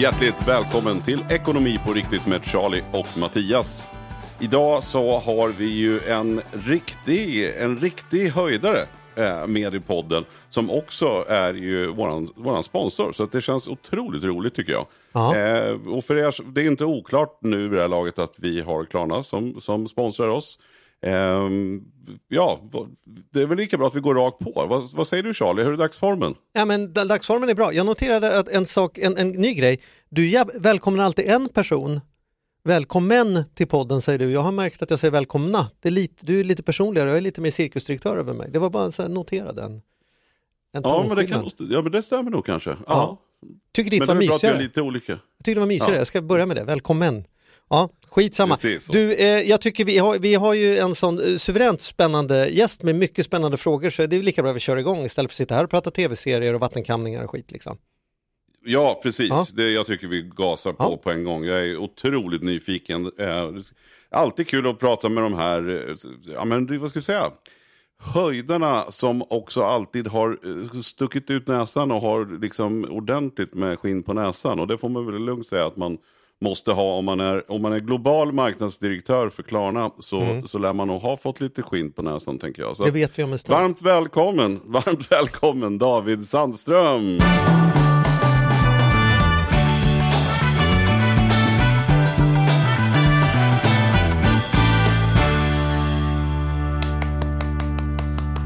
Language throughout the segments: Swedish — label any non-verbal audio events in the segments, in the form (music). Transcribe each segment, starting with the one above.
Hjärtligt välkommen till Ekonomi på riktigt med Charlie och Mattias. Idag så har vi ju en riktig, en riktig höjdare eh, med i podden som också är ju våran, våran sponsor. Så att det känns otroligt roligt tycker jag. Eh, och för er, det är inte oklart nu i det här laget att vi har Klarna som, som sponsrar oss. Ehm, ja, det är väl lika bra att vi går rakt på. Vad, vad säger du Charlie, hur är dagsformen? Ja men dagsformen är bra. Jag noterade att en sak, en, en ny grej. Du välkomnar alltid en person. Välkommen till podden säger du. Jag har märkt att jag säger välkomna. Det är lite, du är lite personligare, jag är lite mer cirkusdirektör över mig. Det var bara här, notera den. En Ja men, det kan, ja men det stämmer nog kanske. Ja. Ja. Tycker ditt Men det var är bra att vi är lite olika. Jag tycker det var mysigare, Ja. jag ska börja med det. Välkommen. Ja, skitsamma. Precis. Du, eh, jag tycker vi har, vi har ju en sån eh, suveränt spännande gäst med mycket spännande frågor så det är lika bra att vi kör igång istället för att sitta här och prata tv-serier och vattenkamningar och skit liksom. Ja, precis. Ja. Det, jag tycker vi gasar på Ja. på en gång. Jag är otroligt nyfiken. Eh, alltid kul att prata med de här, eh, ja men vad ska vi säga? Höjderna som också alltid har stuckit ut näsan och har liksom ordentligt med skinn på näsan. Och det får man väl lugnt säga att man måste ha om man är, om man är global marknadsdirektör för Klarna så, så lär man nog ha fått lite skinn på näsan tänker jag. Så Mm. Det vet vi om en stund. Varmt välkommen, (laughs) varmt välkommen David Sandström.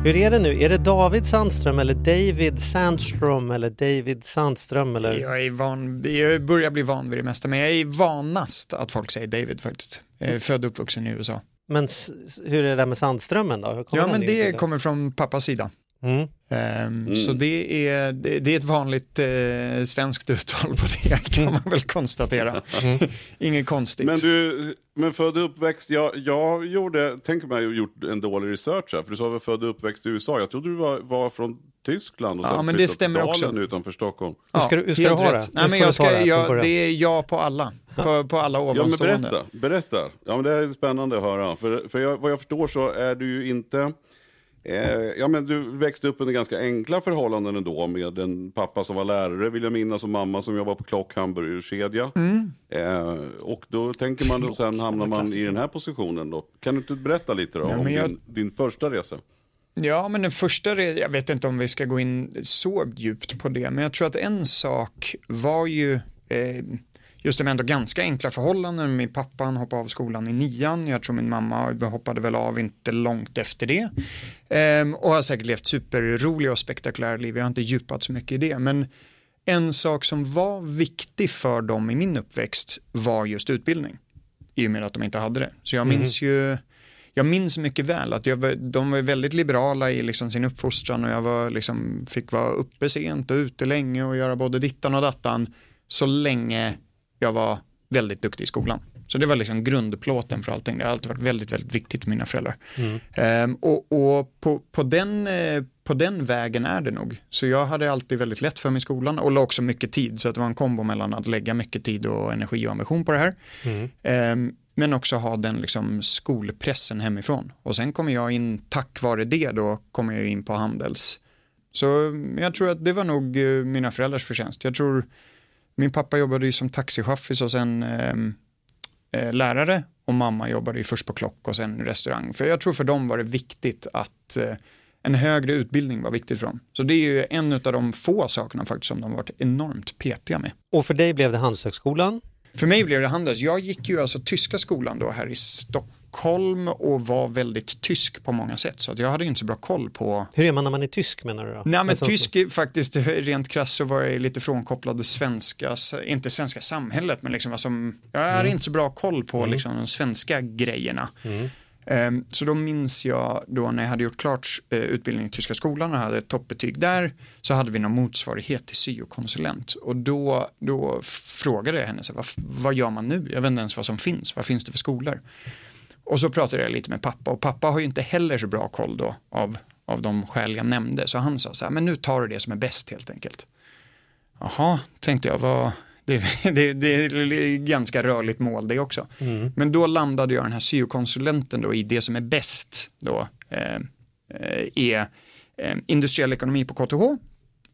Hur är det nu? Är det David Sandström eller David Sandström eller David Sandström eller? Jag, är van, jag börjar bli van vid det mesta, men jag är vanast att folk säger David faktiskt. Jag är född och uppvuxen i USA. Men hur är det där med Sandströmmen då? Ja, men det kommer från pappas sida. Mm. Ehm, Så det är, det, det är ett vanligt eh, svenskt uttal på det (laughs) kan man väl konstatera. Inget konstigt. Men du, men född och uppväxt, jag, jag gjorde, tänk om jag har gjort en dålig research här, för du sa väl född och uppväxt i USA, jag trodde du var, var från Tyskland och Ja, sen men det stämmer till också. Dalen utanför Stockholm. Hur ska du- hur ska helt du ha det? Nej, men jag ska, det jag, är ja på alla. På, på alla Ja men ovanstående. berätta, berätta. Ja men det här är spännande att höra. För, för jag, vad jag förstår så är du ju inte, ja men du växte upp under ganska enkla förhållanden ändå med en pappa som var lärare vill jag minnas och mamma som jobbade på Klock hamburgerkedja. Mm. Eh, och då tänker man och sen hamnar man i den här positionen då. Kan du inte berätta lite då Ja, om jag- din, din första resa? Ja, men den första, jag vet inte om vi ska gå in så djupt på det, men jag tror att en sak var ju eh, just det med ändå ganska enkla förhållanden. Min pappa han hoppade av skolan i nian, jag tror min mamma hoppade väl av inte långt efter det. Ehm, och har säkert levt superroliga och spektakulära liv, jag har inte djupat så mycket i det, men en sak som var viktig för dem i min uppväxt var just utbildning. I och med att de inte hade det. Så jag minns ju jag minns mycket väl att jag, de var väldigt liberala i liksom sin uppfostran och jag var liksom, fick vara uppe sent och ute länge och göra både dittan och dattan så länge jag var väldigt duktig i skolan. Så det var liksom grundplåten för allting. Det har alltid varit väldigt, väldigt viktigt för mina föräldrar. Ehm, och och på, på, den, eh, på den vägen är det nog. Så jag hade alltid väldigt lätt för mig i skolan och la också mycket tid. Så det var en kombo mellan att lägga mycket tid och energi och ambition på det här. Ehm, men också ha den liksom skolpressen hemifrån. Och sen kommer jag in, tack vare det då, kommer jag in på Handels. Så jag tror att det var nog eh, mina föräldrars förtjänst. Jag tror min pappa jobbade ju som taxichaffis och sen ehm, eh, lärare och mamma jobbade ju först på klock och sen restaurang. För jag tror för dem var det viktigt att eh, en högre utbildning var viktigt för dem. Så det är ju en av de få sakerna faktiskt som de varit enormt petiga med. Och för dig blev det Handelshögskolan. För mig blev det Handels. Jag gick ju alltså tyska skolan då här i Stockholm Stockholm och var väldigt tysk på många sätt. Så att jag hade inte så bra koll på Hur är man när man är tysk menar du då? Nej men Alltså, tysk är faktiskt, rent krasst så var jag lite frånkopplad det svenska, inte svenska samhället men liksom vad som, jag hade Mm. inte så bra koll på liksom de svenska grejerna. Ehm, Så då minns jag då när jag hade gjort klart eh, utbildningen i Tyska skolan och hade ett toppbetyg där så hade vi någon motsvarighet till syokonsulent och då, då frågade jag henne så vad, vad gör man nu? Jag vet inte ens vad som finns, vad finns det för skolor? Och så pratade jag lite med pappa och pappa har ju inte heller så bra koll då av, av de skäl jag nämnde. Så han sa så här, men nu tar du det som är bäst helt enkelt. Jaha, tänkte jag, vad, (laughs) det, det, det är ganska rörligt mål det också. Men då landade jag den här syokonsulenten då i det som är bäst då eh, eh, är eh, industriell ekonomi på KTH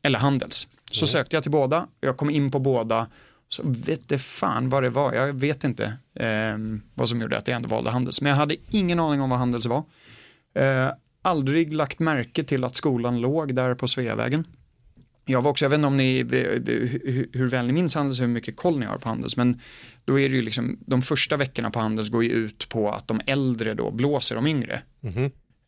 eller Handels. Så sökte jag till båda, jag kom in på båda så vet det fan vad det var, jag vet inte eh, vad som gjorde att jag ändå valde Handels. Men jag hade ingen aning om vad Handels var. Eh, aldrig lagt märke till att skolan låg där på Sveavägen. Jag var också, jag vet inte om ni, hur, hur väl ni minns Handels, hur mycket koll ni har på Handels, men då är det ju liksom, de första veckorna på Handels går ju ut på att de äldre då blåser de yngre.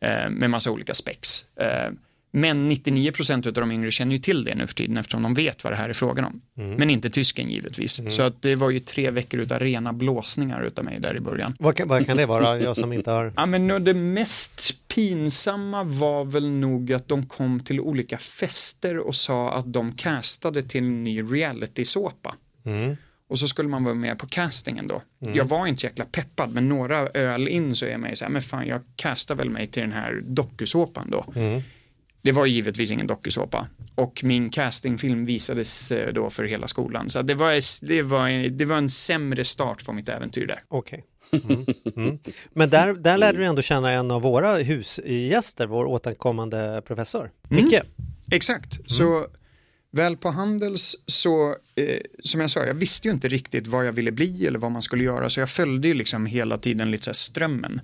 Eh, med massa olika spex. Eh, men 99% av de yngre känner ju till det nu för tiden eftersom de vet vad det här är frågan om. Men inte tysken givetvis. Så att det var ju tre veckor utav rena blåsningar utav mig där i början. Vad kan, vad kan det vara, jag som inte har... (laughs) Ja, men det mest pinsamma var väl nog att de kom till olika fester och sa att de castade till en ny reality-såpa. Och så skulle man vara med på castingen då. Jag var inte så jäkla peppad, men några öl in så är jag med så här, men fan jag castar väl mig till den här dokusåpan då. Det var givetvis ingen dokusåpa. Och min castingfilm visades eh, då för hela skolan. Så det var, det, var, det var en sämre start på mitt äventyr där. Okej. Mm. Mm. Men där, där lärde du ändå känna en av våra husgäster, vår återkommande professor, Micke. Exakt, så väl på Handels så, eh, som jag sa, jag visste ju inte riktigt vad jag ville bli eller vad man skulle göra, så jag följde ju liksom hela tiden lite så strömmen.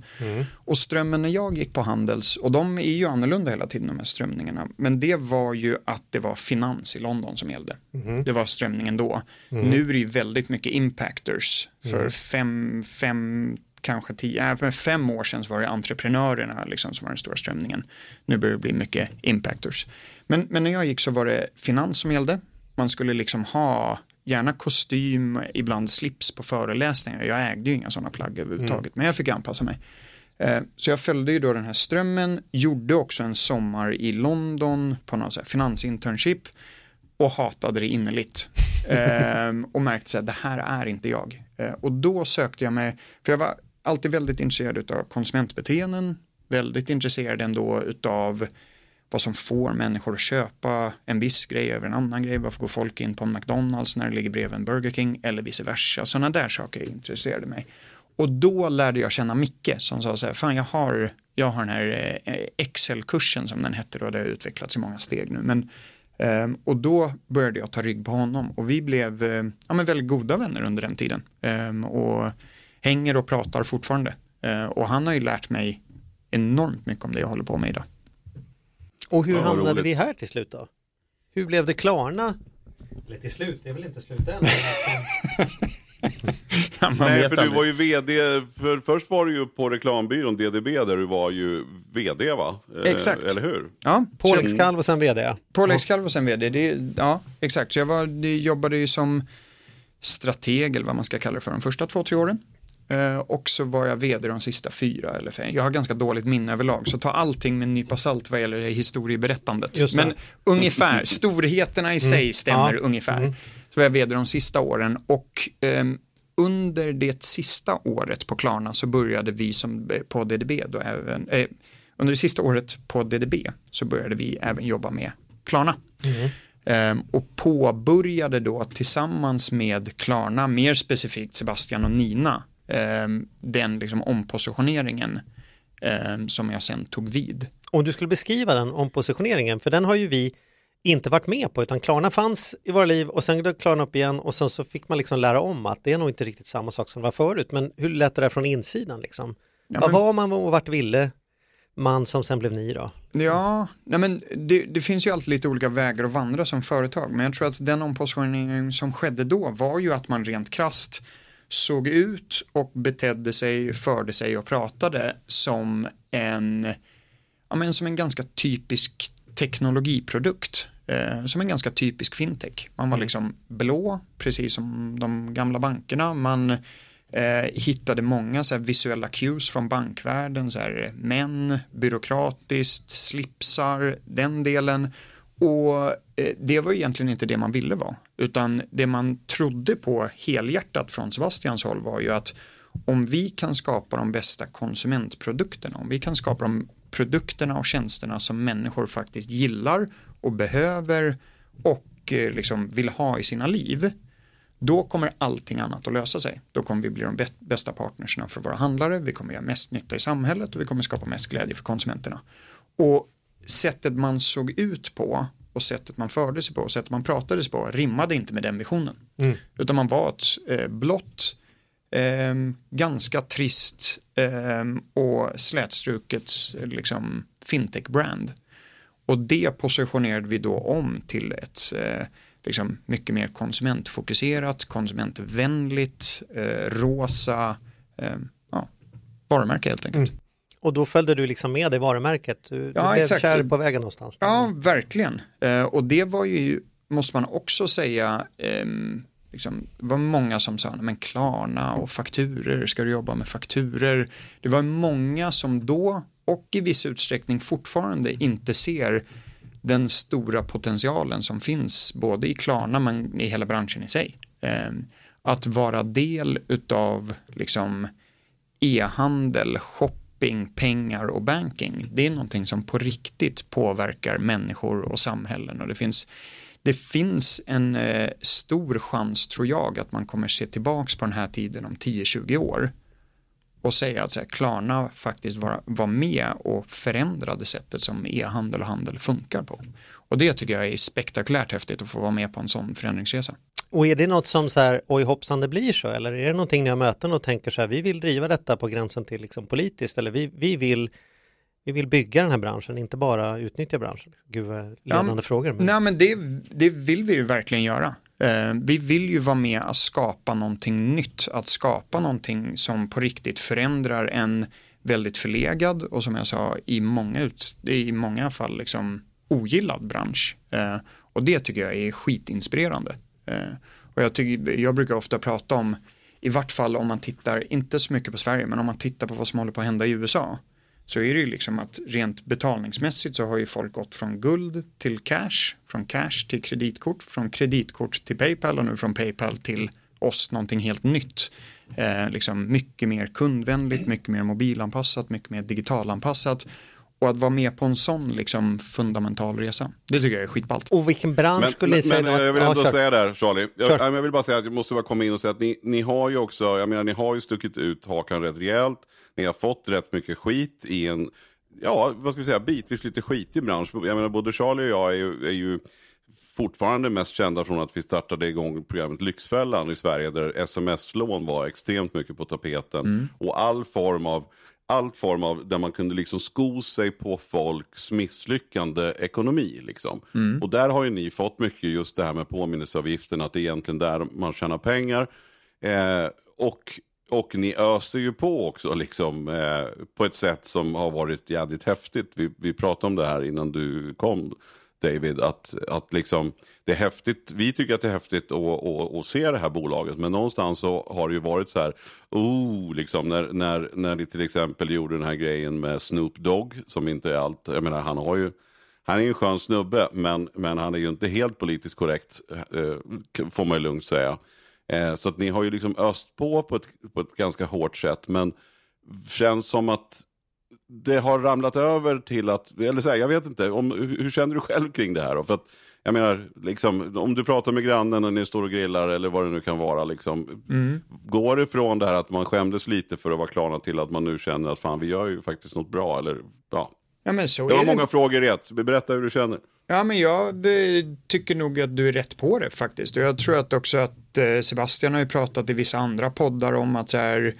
Och strömmen när jag gick på Handels, och de är ju annorlunda hela tiden de här strömningarna, men det var ju att det var finans i London som gällde. Det var strömningen då. Nu är det ju väldigt mycket impactors. För fem, fem kanske tio, äh, för fem år sedan så var det entreprenörerna liksom, som var den stora strömningen. Nu börjar det bli mycket impactors. Men, men när jag gick så var det finans som gällde. Man skulle liksom ha gärna kostym, ibland slips på föreläsningar. Jag ägde ju inga sådana plagg överhuvudtaget, men jag fick anpassa mig. Eh, Så jag följde ju då den här strömmen, gjorde också en sommar i London på någon så finansinternship och hatade det innerligt. (laughs) Ehm, och märkte att det här är inte jag. Eh, och då sökte jag mig, för jag var alltid väldigt intresserad av konsumentbeteenden, väldigt intresserad ändå utav vad som får människor att köpa en viss grej över en annan grej. Varför går folk in på en McDonalds när det ligger bredvid en Burger King eller vice versa. Sådana där saker intresserade mig. Och då lärde jag känna Micke som sa så här, fan jag har, jag har den här eh, Excel-kursen som den hette då, det har utvecklats i många steg nu. Men, ehm, och då började jag ta rygg på honom och vi blev eh, ja, men väldigt goda vänner under den tiden. Ehm, och hänger och pratar fortfarande. Eh, och han har ju lärt mig enormt mycket om det jag håller på med idag. Och hur Ja, hamnade roligt. vi här till slut då? Hur blev det Klarna? Eller till slut, det är väl inte slut än. (laughs) Ja, Nej, för du var ju vd, för först var du ju på reklambyrån DDB där du var ju vd va? Eh, Exakt. Eller hur? Ja, Påläggs så- kalv och sen vd. Påläggs kalv och sen vd. Det, ja, exakt. Så jag var, det jobbade ju som strateg eller vad man ska kalla det för de första två, tre åren. Eh, och så var jag vd de sista fyra eller fem. Jag har ganska dåligt minne överlag så ta allting med en nypa salt vad gäller historieberättandet. Men ungefär, storheterna i sig stämmer Ja. ungefär. Så var jag vd de sista åren och ehm, under det sista året på Klarna så började vi som eh, på DDB då även, eh, under det sista året på DDB så började vi även jobba med Klarna. Ehm, och påbörjade då tillsammans med Klarna, mer specifikt Sebastian och Nina, den liksom ompositioneringen ehm, som jag sen tog vid. Om du skulle beskriva den ompositioneringen, för den har ju vi inte varit med på, utan Klarna fanns i våra liv och sen dök Klarna upp igen och sen så fick man liksom lära om att det är nog inte riktigt samma sak som det var förut, men hur lät det där från insidan liksom? Ja, Vad men- var man och vart ville man som sen blev ni då? Ja, nej men det, det finns ju alltid lite olika vägar att vandra som företag, men jag tror att den ompositionering som skedde då var ju att man rent krast såg ut och betedde sig, förde sig och pratade som en, ja, men som en ganska typisk teknologiprodukt. Eh, som en ganska typisk fintech. Man var liksom blå, precis som de gamla bankerna. Man eh, hittade många så visuella cues från bankvärlden. Så här, män, byråkratiskt, slipsar, den delen. Och eh, det var egentligen inte det man ville vara. Utan det man trodde på helhjärtat från Sebastians håll var ju att om vi kan skapa de bästa konsumentprodukterna, om vi kan skapa de produkterna och tjänsterna som människor faktiskt gillar och behöver och eh, liksom vill ha i sina liv, då kommer allting annat att lösa sig. Då kommer vi bli de bästa partnerserna för våra handlare, vi kommer göra mest nytta i samhället och vi kommer skapa mest glädje för konsumenterna. Och sättet man såg ut på och sättet man förde sig på och sättet man pratade sig på rimmade inte med den visionen. Mm. Utan man var ett eh, blått, eh, ganska trist eh, och slätstruket liksom, fintech-brand. Och det positionerade vi då om till ett eh, liksom mycket mer konsumentfokuserat, konsumentvänligt, eh, rosa eh, ja, varumärke helt enkelt. Mm. Och då följde du liksom med i varumärket? Du, ja, du blev exakt. kär på vägen någonstans? Ja, verkligen. Eh, och det var ju, måste man också säga, eh, liksom, det var många som sa, men Klarna och fakturer, ska du jobba med fakturer? Det var många som då och i viss utsträckning fortfarande inte ser den stora potentialen som finns både i Klarna men i hela branschen i sig. Eh, att vara del utav liksom e-handel, shopping, pengar och banking. Det är någonting som på riktigt påverkar människor och samhällen och det finns det finns en eh, stor chans tror jag att man kommer se tillbaks på den här tiden om 10-20 år och säga att så här, Klarna faktiskt var, var med och förändrade sättet som e-handel och handel funkar på. Och det tycker jag är spektakulärt häftigt att få vara med på en sån förändringsresa. Och är det något som så här, oj hoppsan det blir så, eller är det någonting ni har möten och tänker så här, vi vill driva detta på gränsen till liksom politiskt, eller vi, vi vill vi vill bygga den här branschen, inte bara utnyttja branschen. Gud vad ledande ja, frågor. Men... Nej men det, det vill vi ju verkligen göra. Eh, vi vill ju vara med att skapa någonting nytt, att skapa någonting som på riktigt förändrar en väldigt förlegad och som jag sa i många, ut, i många fall liksom ogillad bransch. Eh, och det tycker jag är skitinspirerande. Eh, och jag, tycker, jag brukar ofta prata om, i vart fall om man tittar, inte så mycket på Sverige, men om man tittar på vad som håller på att hända i USA så är det ju liksom att rent betalningsmässigt så har ju folk gått från guld till cash, från cash till kreditkort, från kreditkort till Paypal och nu från Paypal till oss någonting helt nytt. Eh, liksom mycket mer kundvänligt, mycket mer mobilanpassat, mycket mer digitalanpassat. Och att vara med på en sån liksom fundamental resa, det tycker jag är skitballt. Och vilken bransch men, skulle ni säga men, Jag vill ändå ja, säga där, Charlie. Jag, jag, vill bara säga att jag måste bara komma in och säga att ni, ni har ju också, jag menar ni har ju stuckit ut hakan rätt rejält. Ni har fått rätt mycket skit i en, ja vad ska vi säga, bitvis lite skitig bransch. Jag menar både Charlie och jag är ju, är ju fortfarande mest kända från att vi startade igång programmet Lyxfällan i Sverige där sms-lån var extremt mycket på tapeten. Mm. Och all form av allt form av där man kunde liksom sko sig på folks misslyckande ekonomi. Liksom. Mm. Och där har ju ni fått mycket just det här med påminnelseavgiften, att det är egentligen där man tjänar pengar. Eh, och och ni öser ju på också liksom, eh, på ett sätt som har varit jävligt häftigt. Vi, vi pratade om det här innan du kom David, att, att liksom, det är häftigt. Vi tycker att det är häftigt att, att, att se det här bolaget, men någonstans så har det ju varit så här, oh, liksom när, när, när ni till exempel gjorde den här grejen med Snoop Dogg, som inte är allt, jag menar han har ju han är ju en skön snubbe, men, men han är ju inte helt politiskt korrekt, eh, får man ju lugnt säga. Eh, så att ni har ju liksom öst på på ett, på ett ganska hårt sätt. Men känns som att det har ramlat över till att, eller så här, jag vet inte, om, hur, känner du själv kring det här? Då? För att, jag menar, liksom, om du pratar med grannen när ni står och grillar eller vad det nu kan vara. Liksom, mm. Går det från det här att man skämdes lite för att vara klarna till att man nu känner att fan vi gör ju faktiskt något bra? Eller, ja. Ja, men så det var många frågor rätt. Berätta hur du känner. Ja, men jag tycker nog att du är rätt på det faktiskt. Och jag tror att också att eh, Sebastian har ju pratat i vissa andra poddar om att så här,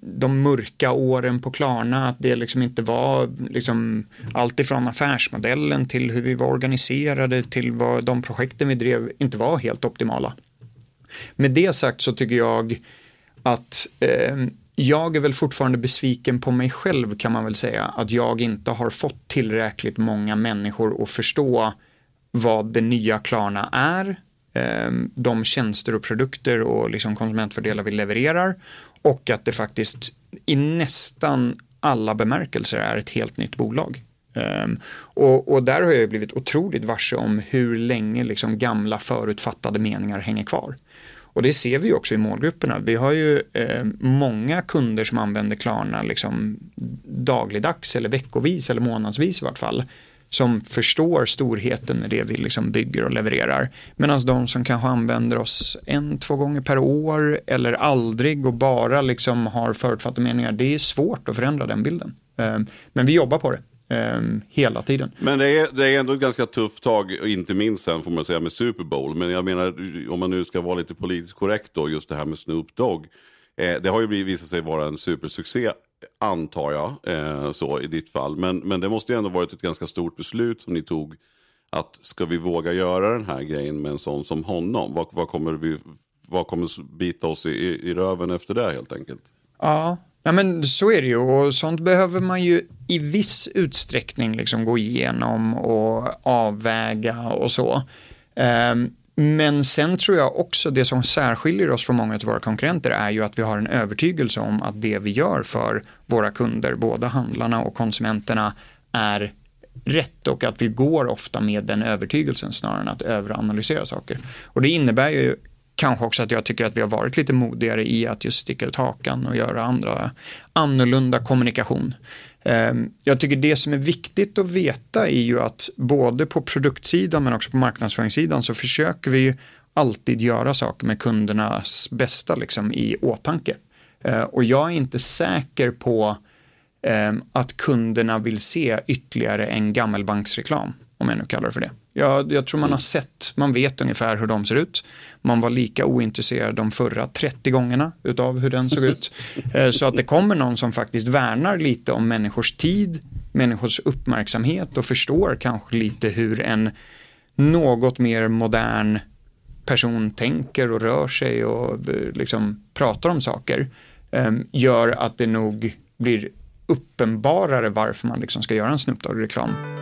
de mörka åren på Klarna, att det liksom inte var liksom allt ifrån affärsmodellen till hur vi var organiserade till vad de projekten vi drev inte var helt optimala. Med det sagt så tycker jag att eh, jag är väl fortfarande besviken på mig själv kan man väl säga. Att jag inte har fått tillräckligt många människor att förstå vad det nya Klarna är, eh, de tjänster och produkter och liksom konsumentfördelar vi levererar och att det faktiskt i nästan alla bemärkelser är ett helt nytt bolag. Um, och, och, där har jag blivit otroligt varse om hur länge liksom gamla förutfattade meningar hänger kvar. Och det ser vi också i målgrupperna. Vi har ju eh, många kunder som använder Klarna liksom dagligdags eller veckovis eller månadsvis i vart fall som förstår storheten med det vi liksom bygger och levererar. Medan de som kanske använder oss en, två gånger per år eller aldrig och bara liksom har förutfattade meningar, det är svårt att förändra den bilden. Ehm, men vi jobbar på det. Ehm, hela tiden. Men det är, det är ändå ett ganska tufft tag, inte minst sen får man säga med Super Bowl. Men jag menar, om man nu ska vara lite politiskt korrekt då, just det här med Snoop Dogg. Eh, det har ju visat sig vara en supersuccé antar jag, eh, så i ditt fall. Men, men det måste ju ändå varit ett ganska stort beslut som ni tog. Att ska vi våga göra den här grejen med en sån som honom? Vad, vad kommer, vi, vad kommer bita oss i, i röven efter det helt enkelt? Ja, Ja, men så är det ju och sånt behöver man ju i viss utsträckning liksom gå igenom och avväga och så. Um, men sen tror jag också det som särskiljer oss från många av våra konkurrenter är ju att vi har en övertygelse om att det vi gör för våra kunder, både handlarna och konsumenterna, är rätt och att vi går ofta med den övertygelsen snarare än att överanalysera saker. Och det innebär ju kanske också att jag tycker att vi har varit lite modigare i att just sticka ut hakan och göra andra annorlunda kommunikation. Ehm, jag tycker det som är viktigt att veta är ju att både på produktsidan men också på marknadsföringssidan så försöker vi ju alltid göra saker med kundernas bästa liksom i åtanke. Ehm, och jag är inte säker på ehm, att kunderna vill se ytterligare en gammelbanksreklam, om jag nu kallar det för det. Jag, jag tror man har sett, man vet ungefär hur de ser ut. Man var lika ointresserad de förra 30 gångerna utav hur den såg ut. (laughs) Eh, så att det kommer någon som faktiskt värnar lite om människors tid, människors uppmärksamhet och förstår kanske lite hur en något mer modern person tänker och rör sig och eh, liksom pratar om saker ehm, gör att det nog blir uppenbarare varför man liksom ska göra en Snoop Dogg-reklam.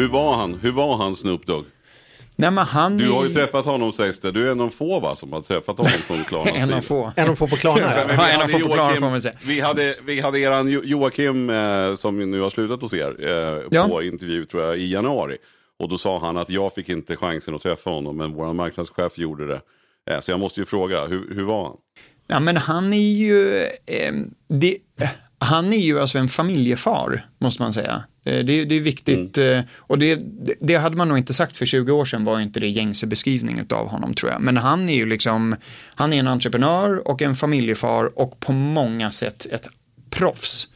Hur var han? Hur var han Snoop Dogg? Nej, men han Du har ju är- träffat honom sägs det. Du är en av få va, som har träffat honom från Klarnas (laughs) En av få. En av få på Klarna. Ja. vi en av hade få på Klarna Joakim- får man säga. Vi hade, vi hade eran Jo- Joakim eh, som nu har slutat hos er eh, Ja. på intervju tror jag i januari. Och då sa han att jag fick inte chansen att träffa honom men vår marknadschef gjorde det. Eh, så jag måste ju fråga, hur, hur var han? Ja, men han är ju, eh, det, han är ju alltså en familjefar, måste man säga. Eh, det, det är viktigt, eh, och det, det, hade man nog inte sagt för 20 år sedan var inte det gängse beskrivning av honom tror jag. Men han är ju liksom, han är en entreprenör och en familjefar och på många sätt ett proffs.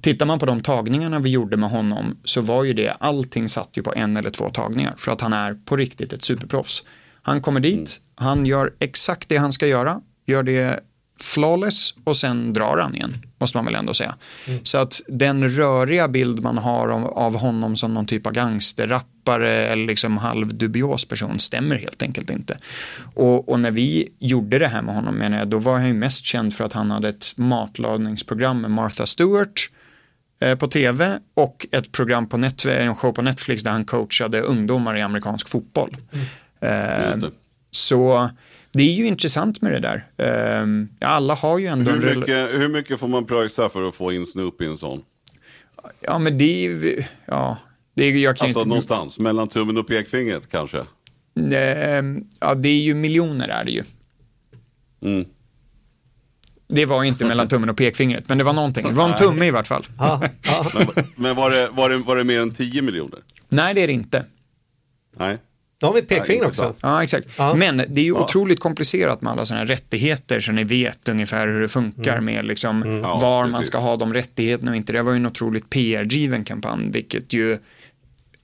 Tittar man på de tagningarna vi gjorde med honom så var ju det, allting satt ju på en eller två tagningar för att han är på riktigt ett superproffs. Han kommer dit, han gör exakt det han ska göra, gör det flawless och sen drar han igen, måste man väl ändå säga. Så att den röriga bild man har av, av honom som någon typ av gangsterrappare eller liksom halvdubios person stämmer helt enkelt inte. Och, och när vi gjorde det här med honom, menar jag, då var han ju mest känd för att han hade ett matlagningsprogram med Martha Stewart eh, på tv och ett program på net, en show på Netflix där han coachade ungdomar i amerikansk fotboll. Eh, Just det. så det är ju intressant med det där. Eh, ja, alla har ju ändå en Hur mycket, hur mycket får man pröjsa för att få in Snoop i en sån? Ja, men det är ju, ja, det är, jag kan Alltså inte, någonstans, mellan tummen och pekfingret kanske? Eh, ja, det är ju miljoner är det ju. Mm. Det var inte mellan tummen och pekfingret, men det var någonting. Det var en tumme i vart fall. Ja, ja. Men var det, var, det, var det mer än 10 miljoner? Nej, det är det inte. Nej. Då har vi ett pekfinger Ja, också. Ja, exakt. Ja. Men det är ju Ja. otroligt komplicerat med alla sådana här rättigheter så ni vet ungefär hur det funkar med liksom Ja, var man precis. ska ha de rättigheterna och inte. Det var ju en otroligt PR-driven kampanj, vilket ju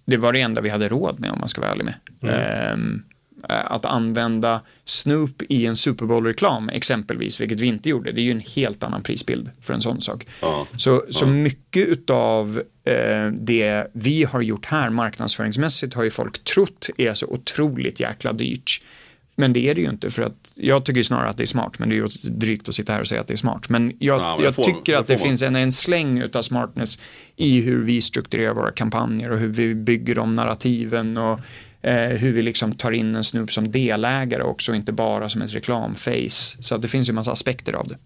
det var det enda vi hade råd med om man ska vara ärlig med. Ehm, eh, att använda Snoop i en Super Bowl-reklam exempelvis, vilket vi inte gjorde, det är ju en helt annan prisbild för en sån sak. Ja. Så, så mycket utav eh, det vi har gjort här marknadsföringsmässigt har ju folk trott är så otroligt jäkla dyrt. Men det är det ju inte för att jag tycker snarare att det är smart men det är ju drygt att sitta här och säga att det är smart. Men jag, Ja, men jag får- tycker att det man. finns en, en släng utav smartness i hur vi strukturerar våra kampanjer och hur vi bygger de narrativen och eh, hur vi liksom tar in en Snoop som delägare också, inte bara som ett reklamface. Så att det finns ju massa aspekter av det.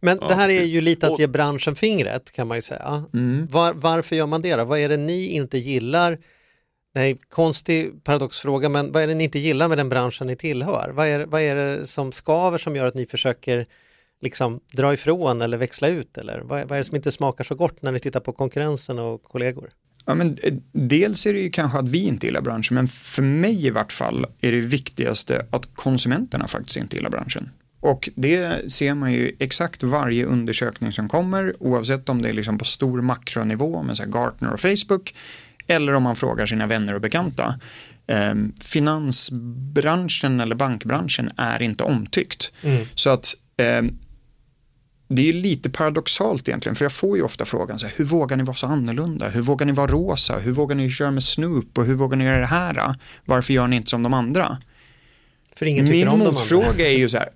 Men det här är ju lite att ge branschen fingret kan man ju säga. Mm. Var, varför gör man det då? Vad är det ni inte gillar? Nej, konstig paradoxfråga, men vad är det ni inte gillar med den branschen ni tillhör? Vad är, vad är det som skaver som gör att ni försöker liksom dra ifrån eller växla ut? Eller vad, vad är det som inte smakar så gott när ni tittar på konkurrensen och kollegor? Ja, men, eh, dels är det ju kanske att vi inte gillar branschen, men för mig i vart fall är det viktigaste att konsumenterna faktiskt inte gillar branschen. Och det ser man ju exakt varje undersökning som kommer, oavsett om det är liksom på stor makronivå med så Gartner och Facebook, eller om man frågar sina vänner och bekanta. Ehm, finansbranschen eller bankbranschen är inte omtyckt. Så att ehm, det är lite paradoxalt egentligen, för jag får ju ofta frågan så här, hur vågar ni vara så annorlunda? Hur vågar ni vara rosa? Hur vågar ni köra med Snoop? Och hur vågar ni göra det här? Varför gör ni inte som de andra? För ingen tycker Min om motfråga andra. är ju så här,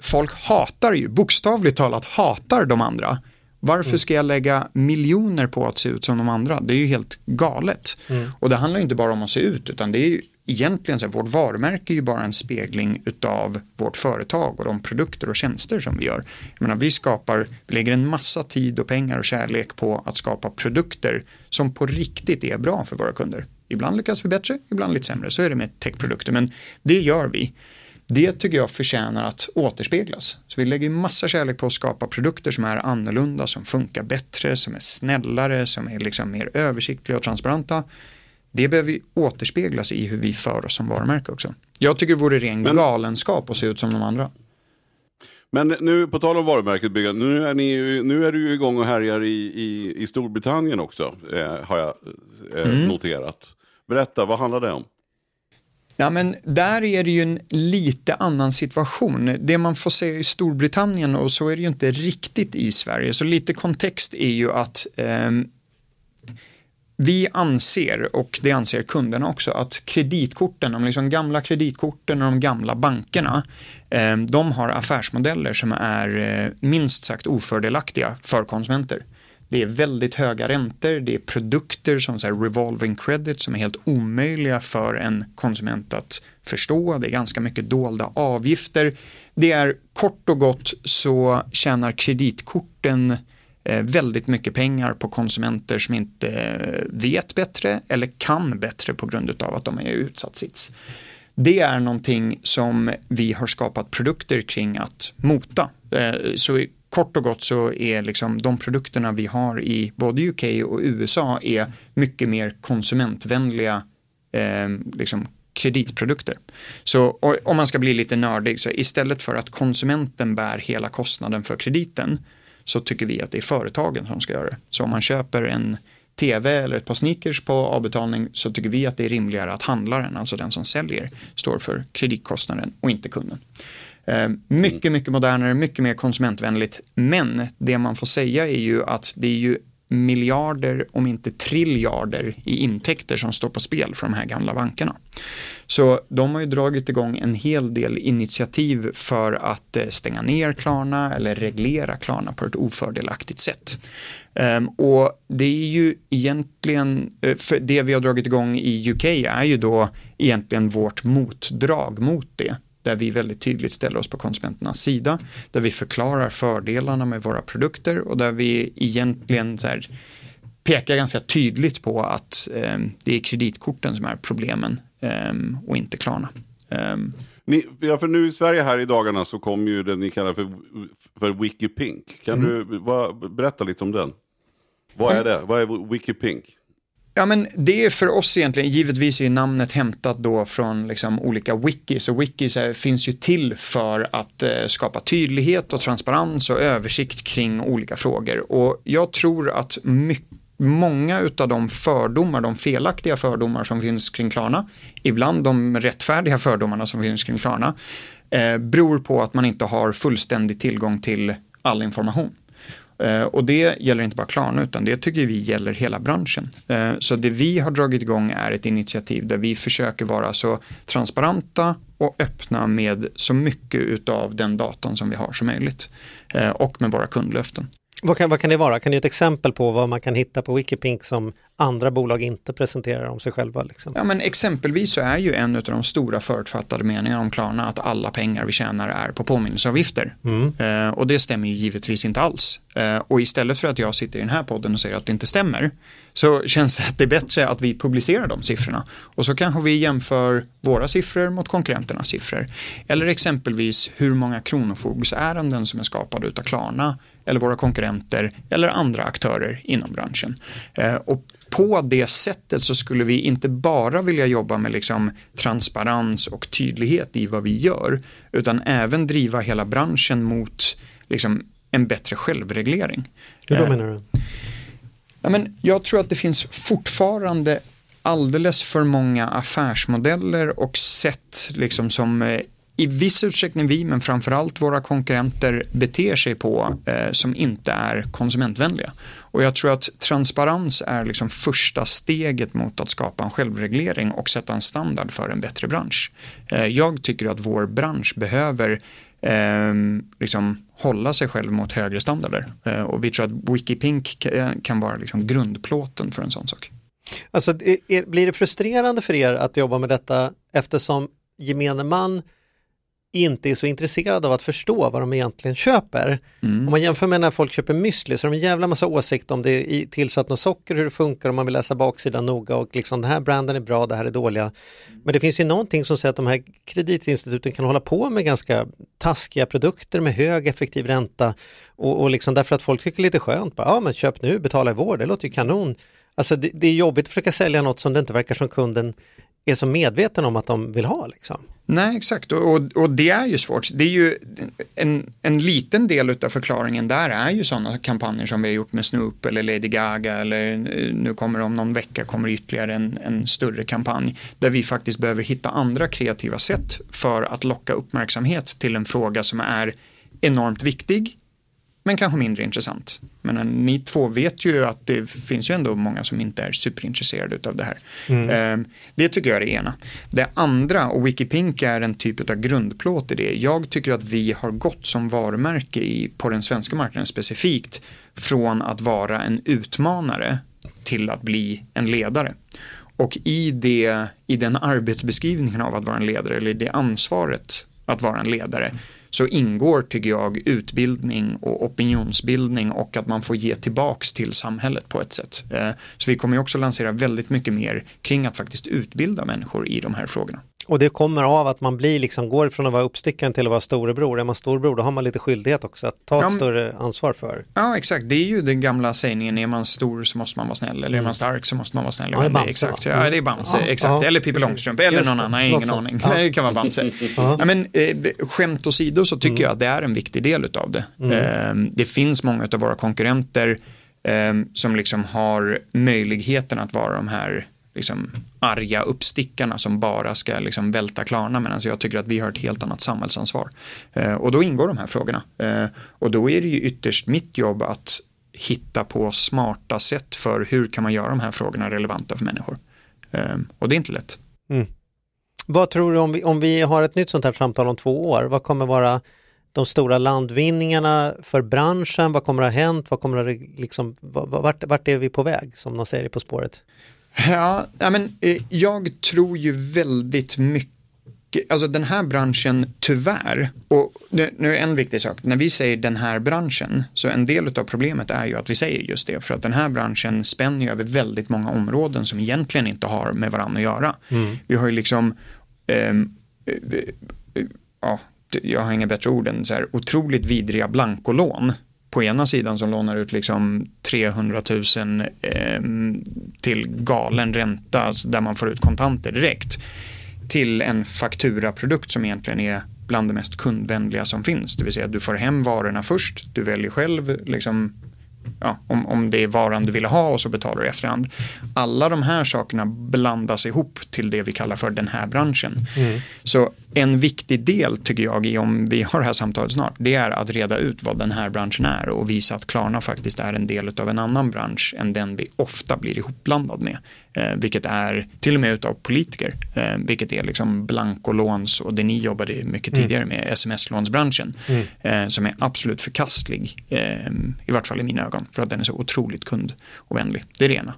folk hatar ju, bokstavligt talat hatar de andra. Varför ska jag lägga miljoner på att se ut som de andra? Det är ju helt galet. Och det handlar inte bara om att se ut, utan det är ju egentligen så är vårt varumärke ju bara en spegling utav vårt företag och de produkter och tjänster som vi gör. Jag menar, vi skapar, vi lägger en massa tid och pengar och kärlek på att skapa produkter som på riktigt är bra för våra kunder. Ibland lyckas vi bättre, ibland lite sämre. Så är det med techprodukter, men det gör vi. Det tycker jag förtjänar att återspeglas. Så vi lägger massa kärlek på att skapa produkter som är annorlunda, som funkar bättre, som är snällare, som är liksom mer översiktliga och transparenta. Det behöver ju återspeglas i hur vi för oss som varumärke också. Jag tycker det vore ren Men- galenskap att se ut som de andra. Men nu på tal om varumärket byggande, nu är, ni, nu är du ju igång och härjar i, i, i Storbritannien också, eh, har jag eh, Mm. noterat. Berätta, vad handlar det om? Ja, men där är det ju en lite annan situation. Det man får se i Storbritannien och så är det ju inte riktigt i Sverige. Så lite kontext är ju att ehm, vi anser, och det anser kunderna också, att kreditkorten, de liksom gamla kreditkorten och de gamla bankerna, eh, de har affärsmodeller som är eh, minst sagt ofördelaktiga för konsumenter. det är väldigt höga räntor, det är produkter som så här revolving credit som är helt omöjliga för en konsument att förstå. Det är ganska mycket dolda avgifter. Det är kort och gott så tjänar kreditkorten eh, Eh, väldigt mycket pengar på konsumenter som inte eh, vet bättre eller kan bättre på grund av att de är i utsatt sits. Det är någonting som vi har skapat produkter kring att mota. Eh, så kort och gott så är liksom de produkterna vi har i både UK och USA är mycket mer konsumentvänliga eh, liksom kreditprodukter. Så om man ska bli lite nördig så istället för att konsumenten bär hela kostnaden för krediten så tycker vi att det är företagen som ska göra det. Så om man köper en tv eller ett par sneakers på avbetalning så tycker vi att det är rimligare att handlaren, alltså den som säljer, står för kreditkostnaden och inte kunden. Eh, mycket, mycket modernare, mycket mer konsumentvänligt. Men det man får säga är ju att det är ju miljarder, om inte triljarder i intäkter som står på spel för de här gamla bankerna. Så de har ju dragit igång en hel del initiativ för att eh, stänga ner Klarna eller reglera Klarna på ett ofördelaktigt sätt. Ehm, och det är ju egentligen, eh, för det vi har dragit igång i UK är ju då egentligen vårt motdrag mot det där vi väldigt tydligt ställer oss på konsumenternas sida, där vi förklarar fördelarna med våra produkter och där vi egentligen så här, pekar ganska tydligt på att eh, det är kreditkorten som är problemen eh, och inte Klarna. Eh. Ni, ja, för nu i Sverige här i dagarna så kom ju det ni kallar för, för Wikipink. Kan mm. du vad, berätta lite om den? Vad är det? Vad är Wikipink? Ja, men det är för oss egentligen, givetvis är namnet hämtat då från liksom olika wikis och wikis är, finns ju till för att eh, skapa tydlighet och transparens och översikt kring olika frågor. Och jag tror att mycket många av de fördomar, de felaktiga fördomar som finns kring Klarna, ibland de rättfärdiga fördomarna som finns kring Klarna, eh, beror på att man inte har fullständig tillgång till all information. Eh, och det gäller inte bara Klarna utan det tycker vi gäller hela branschen. Eh, så det vi har dragit igång är ett initiativ där vi försöker vara så transparenta och öppna med så mycket av den datan som vi har som möjligt. Eh, och med våra kundlöften. Vad kan, vad kan det vara? Kan du ge ett exempel på vad man kan hitta på Wikipink som andra bolag inte presenterar om sig själva? Liksom? Ja, men exempelvis så är ju en av de stora förutfattade meningarna om Klarna att alla pengar vi tjänar är på påminnelseavgifter. Mm. Eh, och det stämmer ju givetvis inte alls. Eh, och istället för att jag sitter i den här podden och säger att det inte stämmer så (laughs) känns det att det är bättre att vi publicerar de siffrorna. Och så kanske vi jämför våra siffror mot konkurrenternas siffror. Eller exempelvis hur många kronofogdsärenden som är skapade av Klarna eller våra konkurrenter eller andra aktörer inom branschen. Eh, och på det sättet så skulle vi inte bara vilja jobba med liksom transparens och tydlighet i vad vi gör utan även driva hela branschen mot liksom en bättre självreglering. Hur då eh, menar du? Ja, men jag tror att det finns fortfarande alldeles för många affärsmodeller och sätt liksom som eh, i viss utsträckning vi, men framförallt våra konkurrenter beter sig på eh, som inte är konsumentvänliga. Och jag tror att transparens är liksom första steget mot att skapa en självreglering och sätta en standard för en bättre bransch. Eh, jag tycker att vår bransch behöver eh, liksom hålla sig själv mot högre standarder eh, och vi tror att Wikipink eh, kan vara liksom grundplåten för en sån sak. Alltså, blir det frustrerande för er att jobba med detta eftersom gemene man inte är så intresserade av att förstå vad de egentligen köper. Mm. Om man jämför med när folk köper müsli så har de en jävla massa åsikter om det är tillsatt något socker, hur det funkar, om man vill läsa baksidan noga och liksom den här branden är bra, det här är dåliga. Men det finns ju någonting som säger att de här kreditinstituten kan hålla på med ganska taskiga produkter med hög effektiv ränta och, och liksom därför att folk tycker lite skönt, bara, ja men köp nu, betala i vår, det låter ju kanon. Alltså det, det är jobbigt att försöka sälja något som det inte verkar som kunden är så medveten om att de vill ha. Liksom. Nej, exakt. Och, och det är ju svårt. Det är ju en, en liten del av förklaringen där är ju sådana kampanjer som vi har gjort med Snoop eller Lady Gaga eller eh, nu kommer om någon vecka kommer ytterligare en, en större kampanj där vi faktiskt behöver hitta andra kreativa sätt för att locka uppmärksamhet till en fråga som är enormt viktig men kanske mindre intressant. Men eh, ni två vet ju att det finns ju ändå många som inte är superintresserade av det här. Eh, det tycker jag är det ena. Det andra, och Wikipink är en typ av grundplåt i det. Jag tycker att vi har gått som varumärke i, på den svenska marknaden specifikt från att vara en utmanare till att bli en ledare. Och i, det, i den arbetsbeskrivningen av att vara en ledare, eller i det ansvaret att vara en ledare, så ingår, tycker jag, utbildning och opinionsbildning och att man får ge tillbaks till samhället på ett sätt. Eh, så vi kommer ju också lansera väldigt mycket mer kring att faktiskt utbilda människor i de här frågorna. Och det kommer av att man blir liksom, går från att vara uppstickaren till att vara storebror. Är man storebror då har man lite skyldighet också att ta Ja, ett större ansvar för. Ja, exakt. Det är ju den gamla sägningen, är man stor så måste man vara snäll, eller är man stark så måste man vara snäll. Ja, det är Bamse, exakt. Ja, det är Bamse, exakt. Eller Pippi Långstrump, eller någon annan, jag har ingen aning. (laughs) Det kan vara Bamse. ja, men, eh, skämt åsido så tycker jag att det är en viktig del utav det. Eh, det finns många av våra konkurrenter eh, som liksom har möjligheten att vara de här liksom, arga uppstickarna som bara ska liksom, välta Klarna medan jag tycker att vi har ett helt annat samhällsansvar. Eh, och då ingår de här frågorna. Eh, och då är det ju ytterst mitt jobb att hitta på smarta sätt för hur kan man göra de här frågorna relevanta för människor. Eh, och det är inte lätt. Mm. Vad tror du om vi, om vi har ett nytt sånt här samtal om två år? Vad kommer vara de stora landvinningarna för branschen? Vad kommer att ha hänt? Vad kommer att, liksom, vart, vart är vi på väg som de säger i På spåret? Ja, men, eh, jag tror ju väldigt mycket Alltså den här branschen tyvärr, och nu nu är en viktig sak, när vi säger den här branschen, så en del av problemet är ju att vi säger just det, för att den här branschen spänner ju över väldigt många områden som egentligen inte har med varandra att göra. Vi har ju liksom, ehm, eh, eh, ja, det- jag har inga bättre ord än så här, otroligt vidriga blankolån på ena sidan som lånar ut liksom 300 000 ehm, till galen ränta, alltså där man får ut kontanter direkt, till en fakturaprodukt som egentligen är bland det mest kundvänliga som finns. Det vill säga att du får hem varorna först, du väljer själv liksom, ja, om, om det är varan du vill ha och så betalar du i efterhand. Alla de här sakerna blandas ihop till det vi kallar för den här branschen. Så en viktig del tycker jag i om vi har det här samtalet snart, det är att reda ut vad den här branschen är och visa att Klarna faktiskt är en del av en annan bransch än den vi ofta blir ihopblandad med. Eh, vilket är till och med utav politiker, eh, vilket är liksom blankolåns och det ni jobbade mycket tidigare med, sms-lånsbranschen, eh, som är absolut förkastlig, eh, i vart fall i mina ögon, för att den är så otroligt kundovänlig. Det är det ena.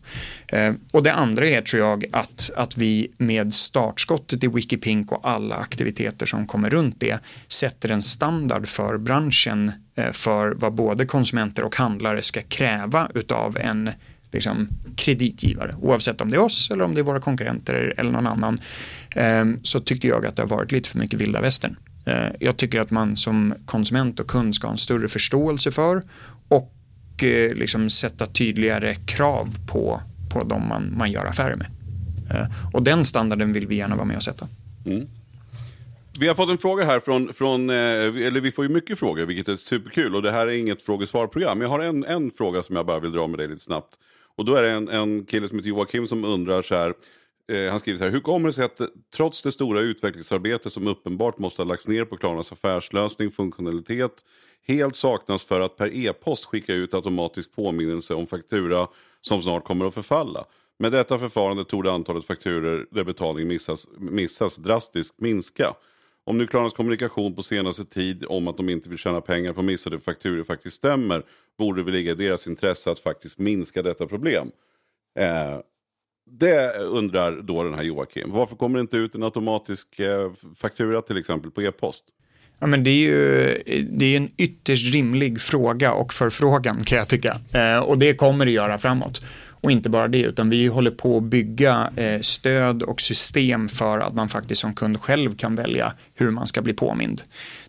Eh, och det andra är, tror jag, att, att vi med startskottet i Wikipink och alla aktiviteter som kommer runt det sätter en standard för branschen eh, för vad både konsumenter och handlare ska kräva utav en liksom, kreditgivare, oavsett om det är oss eller om det är våra konkurrenter eller någon annan, eh, så tycker jag att det har varit lite för mycket vilda västern. Eh, jag tycker att man som konsument och kund ska ha en större förståelse för och liksom sätta tydligare krav på, på de man, man gör affärer med. Och den standarden vill vi gärna vara med och sätta. Mm. Vi har fått en fråga här från, från eh, eller vi får ju mycket frågor vilket är superkul och det här är inget frågesvarprogram. Jag har en, en fråga som jag bara vill dra med dig lite snabbt. Och då är det en, en kille som heter Joakim som undrar så här, eh, han skriver så här, hur kommer det sig att trots det stora utvecklingsarbete som uppenbart måste ha lagts ner på Klarnas affärslösning, funktionalitet, helt saknas för att per e-post skicka ut automatisk påminnelse om faktura som snart kommer att förfalla. Med detta förfarande tog det antalet fakturer där betalning missas, missas drastiskt minska. Om nu Klarnas kommunikation på senaste tid om att de inte vill tjäna pengar på missade fakturer faktiskt stämmer, borde det väl ligga i deras intresse att faktiskt minska detta problem. Eh, det undrar då den här Joakim. Varför kommer det inte ut en automatisk eh, faktura till exempel på e-post? Ja, men det är ju det är en ytterst rimlig fråga och förfrågan kan jag tycka. Eh, och det kommer det göra framåt. Och inte bara det, utan vi håller på att bygga eh, stöd och system för att man faktiskt som kund själv kan välja hur man ska bli påmind.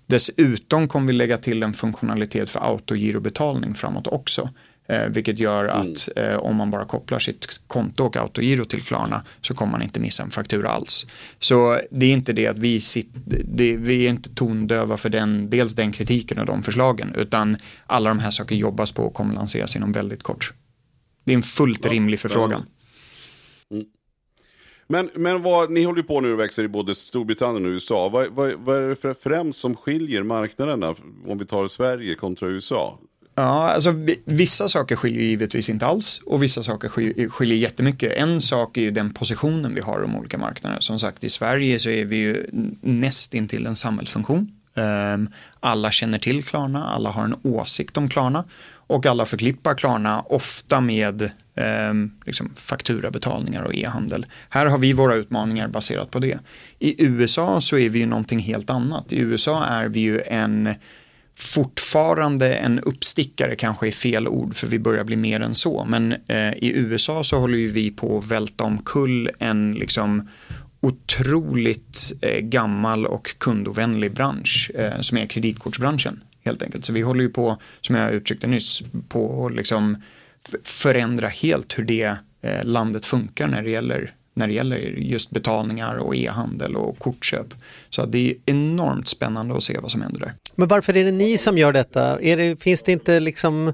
Dessutom kommer vi lägga till en funktionalitet för autogirobetalning framåt också. Eh, vilket gör att eh, om man bara kopplar sitt konto och autogiro till Klarna så kommer man inte missa en faktura alls. Så det är inte det att vi, sitter, det, vi är inte tondöva för den, dels den kritiken och de förslagen utan alla de här sakerna jobbas på och kommer lanseras inom väldigt kort. Det är en fullt rimlig förfrågan. Men, men vad, ni håller ju på nu och växer i både Storbritannien och USA. Vad, vad, vad är det för främst som skiljer marknaderna om vi tar Sverige kontra USA? Ja, alltså vi- vissa saker skiljer givetvis inte alls och vissa saker skiljer, skiljer jättemycket. En sak är ju den positionen vi har i de olika marknaderna. Som sagt, i Sverige så är vi ju näst intill en samhällsfunktion. Ehm, Alla känner till Klarna, alla har en åsikt om Klarna och alla förklippar Klarna ofta med eh, liksom fakturabetalningar och e-handel. Här har vi våra utmaningar baserat på det. I USA så är vi ju någonting helt annat. I USA är vi ju en fortfarande en uppstickare kanske är fel ord för vi börjar bli mer än så. Men eh, i USA så håller ju vi på att välta omkull en liksom otroligt eh, gammal och kundovänlig bransch eh, som är kreditkortsbranschen helt enkelt. Så vi håller ju på, som jag uttryckte nyss, på att liksom förändra helt hur det eh, landet funkar när det gäller när det gäller just betalningar och e-handel och kortköp. Så det är enormt spännande att se vad som händer där. Men varför är det ni som gör detta? Är det, finns det inte liksom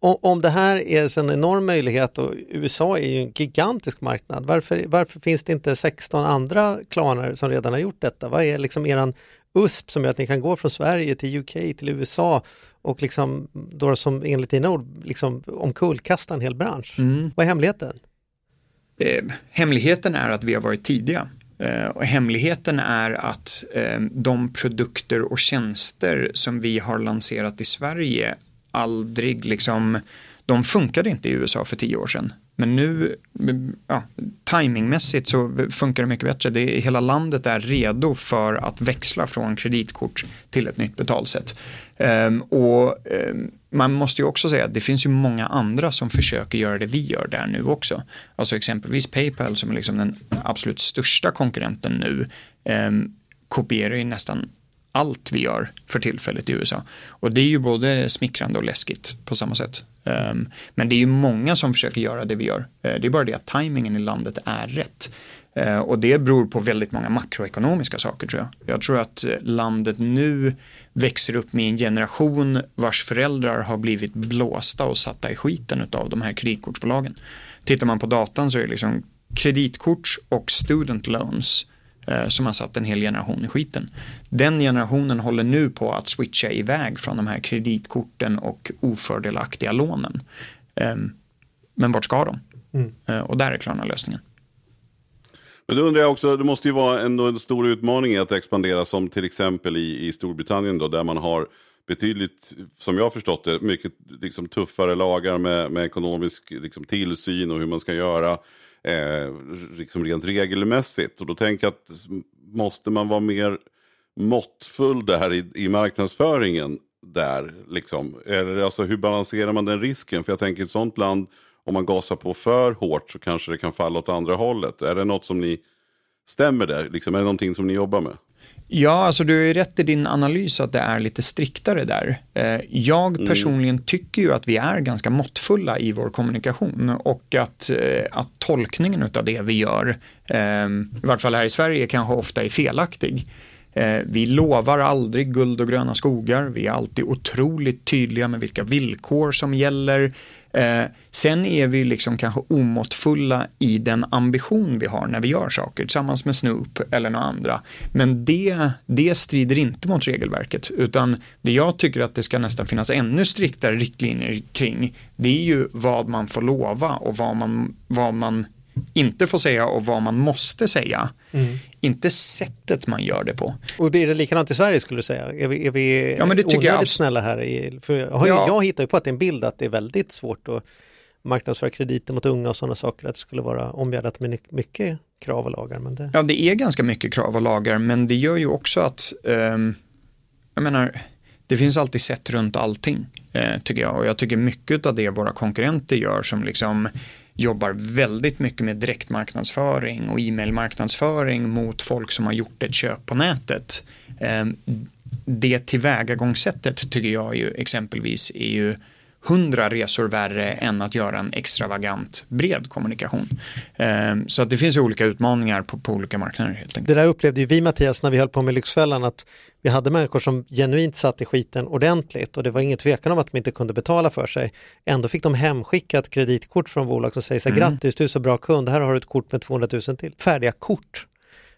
om det här är en enorm möjlighet och USA är ju en gigantisk marknad, varför, varför finns det inte 16 andra klaner som redan har gjort detta? Vad är liksom eran USP som gör att ni kan gå från Sverige till UK till USA och liksom då som enligt dina ord liksom omkullkasta en hel bransch? Vad är hemligheten? Eh, hemligheten är att vi har varit tidiga. Eh, och hemligheten är att eh, de produkter och tjänster som vi har lanserat i Sverige aldrig liksom, de funkade inte i USA för tio år sedan. Men nu, ja, timingmässigt så funkar det mycket bättre. Det, hela landet är redo för att växla från kreditkort till ett nytt betalsätt. Um, och um, man måste ju också säga att det finns ju många andra som försöker göra det vi gör där nu också. Alltså exempelvis Paypal som är liksom den absolut största konkurrenten nu um, kopierar ju nästan allt vi gör för tillfället i USA. Och det är ju både smickrande och läskigt på samma sätt. Um, men det är ju många som försöker göra det vi gör. Uh, det är bara det att tajmingen i landet är rätt. Uh, och det beror på väldigt många makroekonomiska saker tror jag. Jag tror att eh, landet nu växer upp med en generation vars föräldrar har blivit blåsta och satta i skiten av de här kreditkortsbolagen. Tittar man på datan så är det liksom kreditkort och student loans som har satt en hel generation i skiten. Den generationen håller nu på att switcha iväg från de här kreditkorten och ofördelaktiga lånen. Ehm, Men vart ska de? Eh, Och där är Klarna lösningen. Men då undrar jag också, det måste ju vara ändå en stor utmaning att expandera som till exempel i, i Storbritannien då, där man har betydligt, som jag har förstått det, mycket liksom, tuffare lagar med, med ekonomisk liksom, tillsyn och hur man ska göra eh, liksom rent regelmässigt. Och då tänker jag att måste man vara mer måttfull där i, i marknadsföringen där liksom? Eller alltså hur balanserar man den risken? För jag tänker i ett sånt land, om man gasar på för hårt så kanske det kan falla åt andra hållet. Är det något som ni stämmer där? Liksom, är det någonting som ni jobbar med? Ja, alltså du är ju rätt i din analys att det är lite striktare där. Eh, Jag personligen tycker ju att vi är ganska måttfulla i vår kommunikation och att, eh, att tolkningen av det vi gör, eh, i vart fall här i Sverige, kanske ofta är felaktig. Eh, Vi lovar aldrig guld och gröna skogar. Vi är alltid otroligt tydliga med vilka villkor som gäller. Eh, sen är vi liksom kanske omåttfulla i den ambition vi har när vi gör saker tillsammans med Snoop eller några andra. Men det, det strider inte mot regelverket utan det jag tycker att det ska nästan finnas ännu striktare riktlinjer kring det är ju vad man får lova och vad man, vad man inte får säga och vad man måste säga. Inte sättet man gör det på. Och blir det likadant i Sverige skulle du säga? Är vi, är vi Ja, men det tycker jag snälla här? I, för jag, har Ja. jag hittar ju på att det är en bild att det är väldigt svårt att marknadsföra krediter mot unga och sådana saker, att det skulle vara omgärdat med mycket krav och lagar. Men det... Ja, det är ganska mycket krav och lagar, men det gör ju också att, ehm, jag menar, det finns alltid sätt runt allting, eh, tycker jag. Och jag tycker mycket av det våra konkurrenter gör som liksom jobbar väldigt mycket med direktmarknadsföring och e-mailmarknadsföring mot folk som har gjort ett köp på nätet. Ehm, det tillvägagångssättet tycker jag ju exempelvis är ju hundra resor värre än att göra en extravagant bred kommunikation. Ehm, Så att det finns olika utmaningar på, på olika marknader helt enkelt. Det där upplevde ju vi Mattias när vi höll på med Lyxfällan att vi hade människor som genuint satt i skiten ordentligt och det var ingen tvekan om att de inte kunde betala för sig. Ändå fick de hemskickat kreditkort från bolag som säger så här, grattis du är så bra kund, här har du ett kort med 200 000 till. Färdiga kort.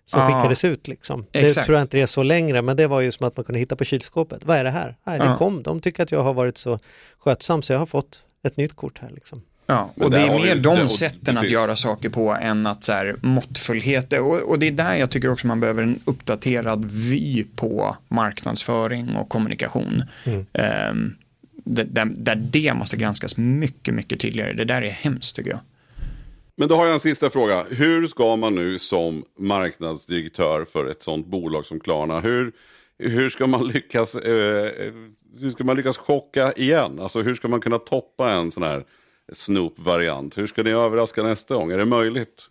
Som Ja. skickades ut. Liksom. Det Exakt. tror jag inte det är så längre, men det var ju som att man kunde hitta på kylskåpet. Vad är det här? Nej, det kom. De tycker att jag har varit så skötsam så jag har fått ett nytt kort här. Liksom. Ja, och det är mer de sätten att göra saker på än att så här, måttfullhet. Och, och det är där jag tycker också man behöver en uppdaterad vy på marknadsföring och kommunikation. Ehm, där, där, där det måste granskas mycket, mycket tydligare. Det där är hemskt tycker jag. Men då har jag en sista fråga. Hur ska man nu som marknadsdirektör för ett sånt bolag som Klarna, hur, hur ska man lyckas eh, eh, hur ska man lyckas chocka igen? Alltså hur ska man kunna toppa en sån här Snoop-variant? Hur ska ni överraska nästa gång? Är det möjligt?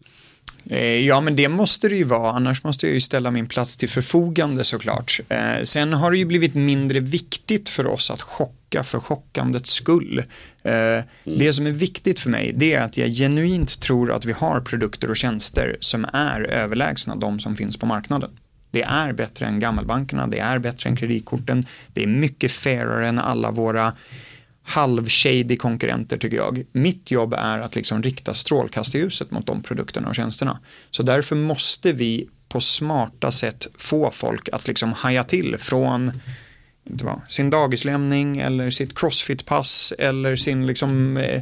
Eh, Ja, men det måste det ju vara. Annars måste jag ju ställa min plats till förfogande såklart. Eh, sen har det ju blivit mindre viktigt för oss att chocka för chockandets skull. Eh, Det som är viktigt för mig, det är att jag genuint tror att vi har produkter och tjänster som är överlägsna de som finns på marknaden. Det är bättre än gammelbankerna, det är bättre än kreditkorten, det är mycket fairare än alla våra halvshady konkurrenter tycker jag. Mitt jobb är att liksom rikta strålkastarljuset mot de produkterna och tjänsterna. Så därför måste vi på smarta sätt få folk att liksom haja till från inte vad, sin dagislämning eller sitt crossfit-pass eller sin liksom, eh,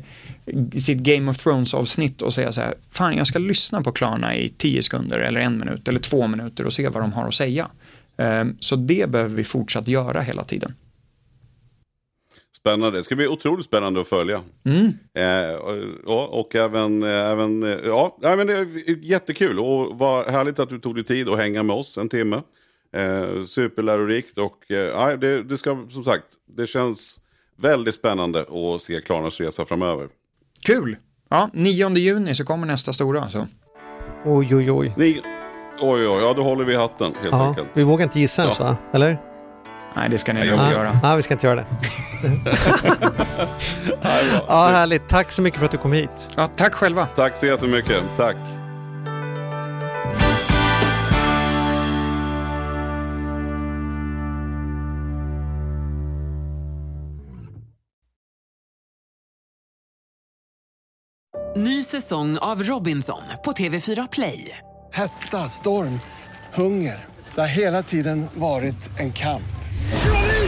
sitt Game of Thrones-avsnitt och säga så här, fan jag ska lyssna på Klarna i tio sekunder eller en minut eller två minuter och se vad de har att säga. Eh, så det behöver vi fortsatt göra hela tiden. Spännande. Det ska bli otroligt spännande att följa. Eh, och, och även, eh, även eh, ja, nej, men det är jättekul och vad härligt att du tog dig tid att hänga med oss en timme. Eh, superlärorikt och eh, det, det ska som sagt, det känns väldigt spännande att se Klarnas resa framöver. Kul! Ja, 9 juni så kommer nästa stora. Så. Oj, oj, oj. Ni, oj, oj, ja då håller vi hatten helt Ja, enkelt. vi vågar inte gissa ens Ja. va? Eller? Nej, det ska ni Nej, nog jag- inte göra. ja, vi ska inte göra det. (laughs) ja, härligt. Tack så mycket för att du kom hit. Ja, tack själva. Tack så jättemycket. Tack. Ny säsong av Robinson på TV4 Play. Hetta, storm, hunger. Det har hela tiden varit en kamp.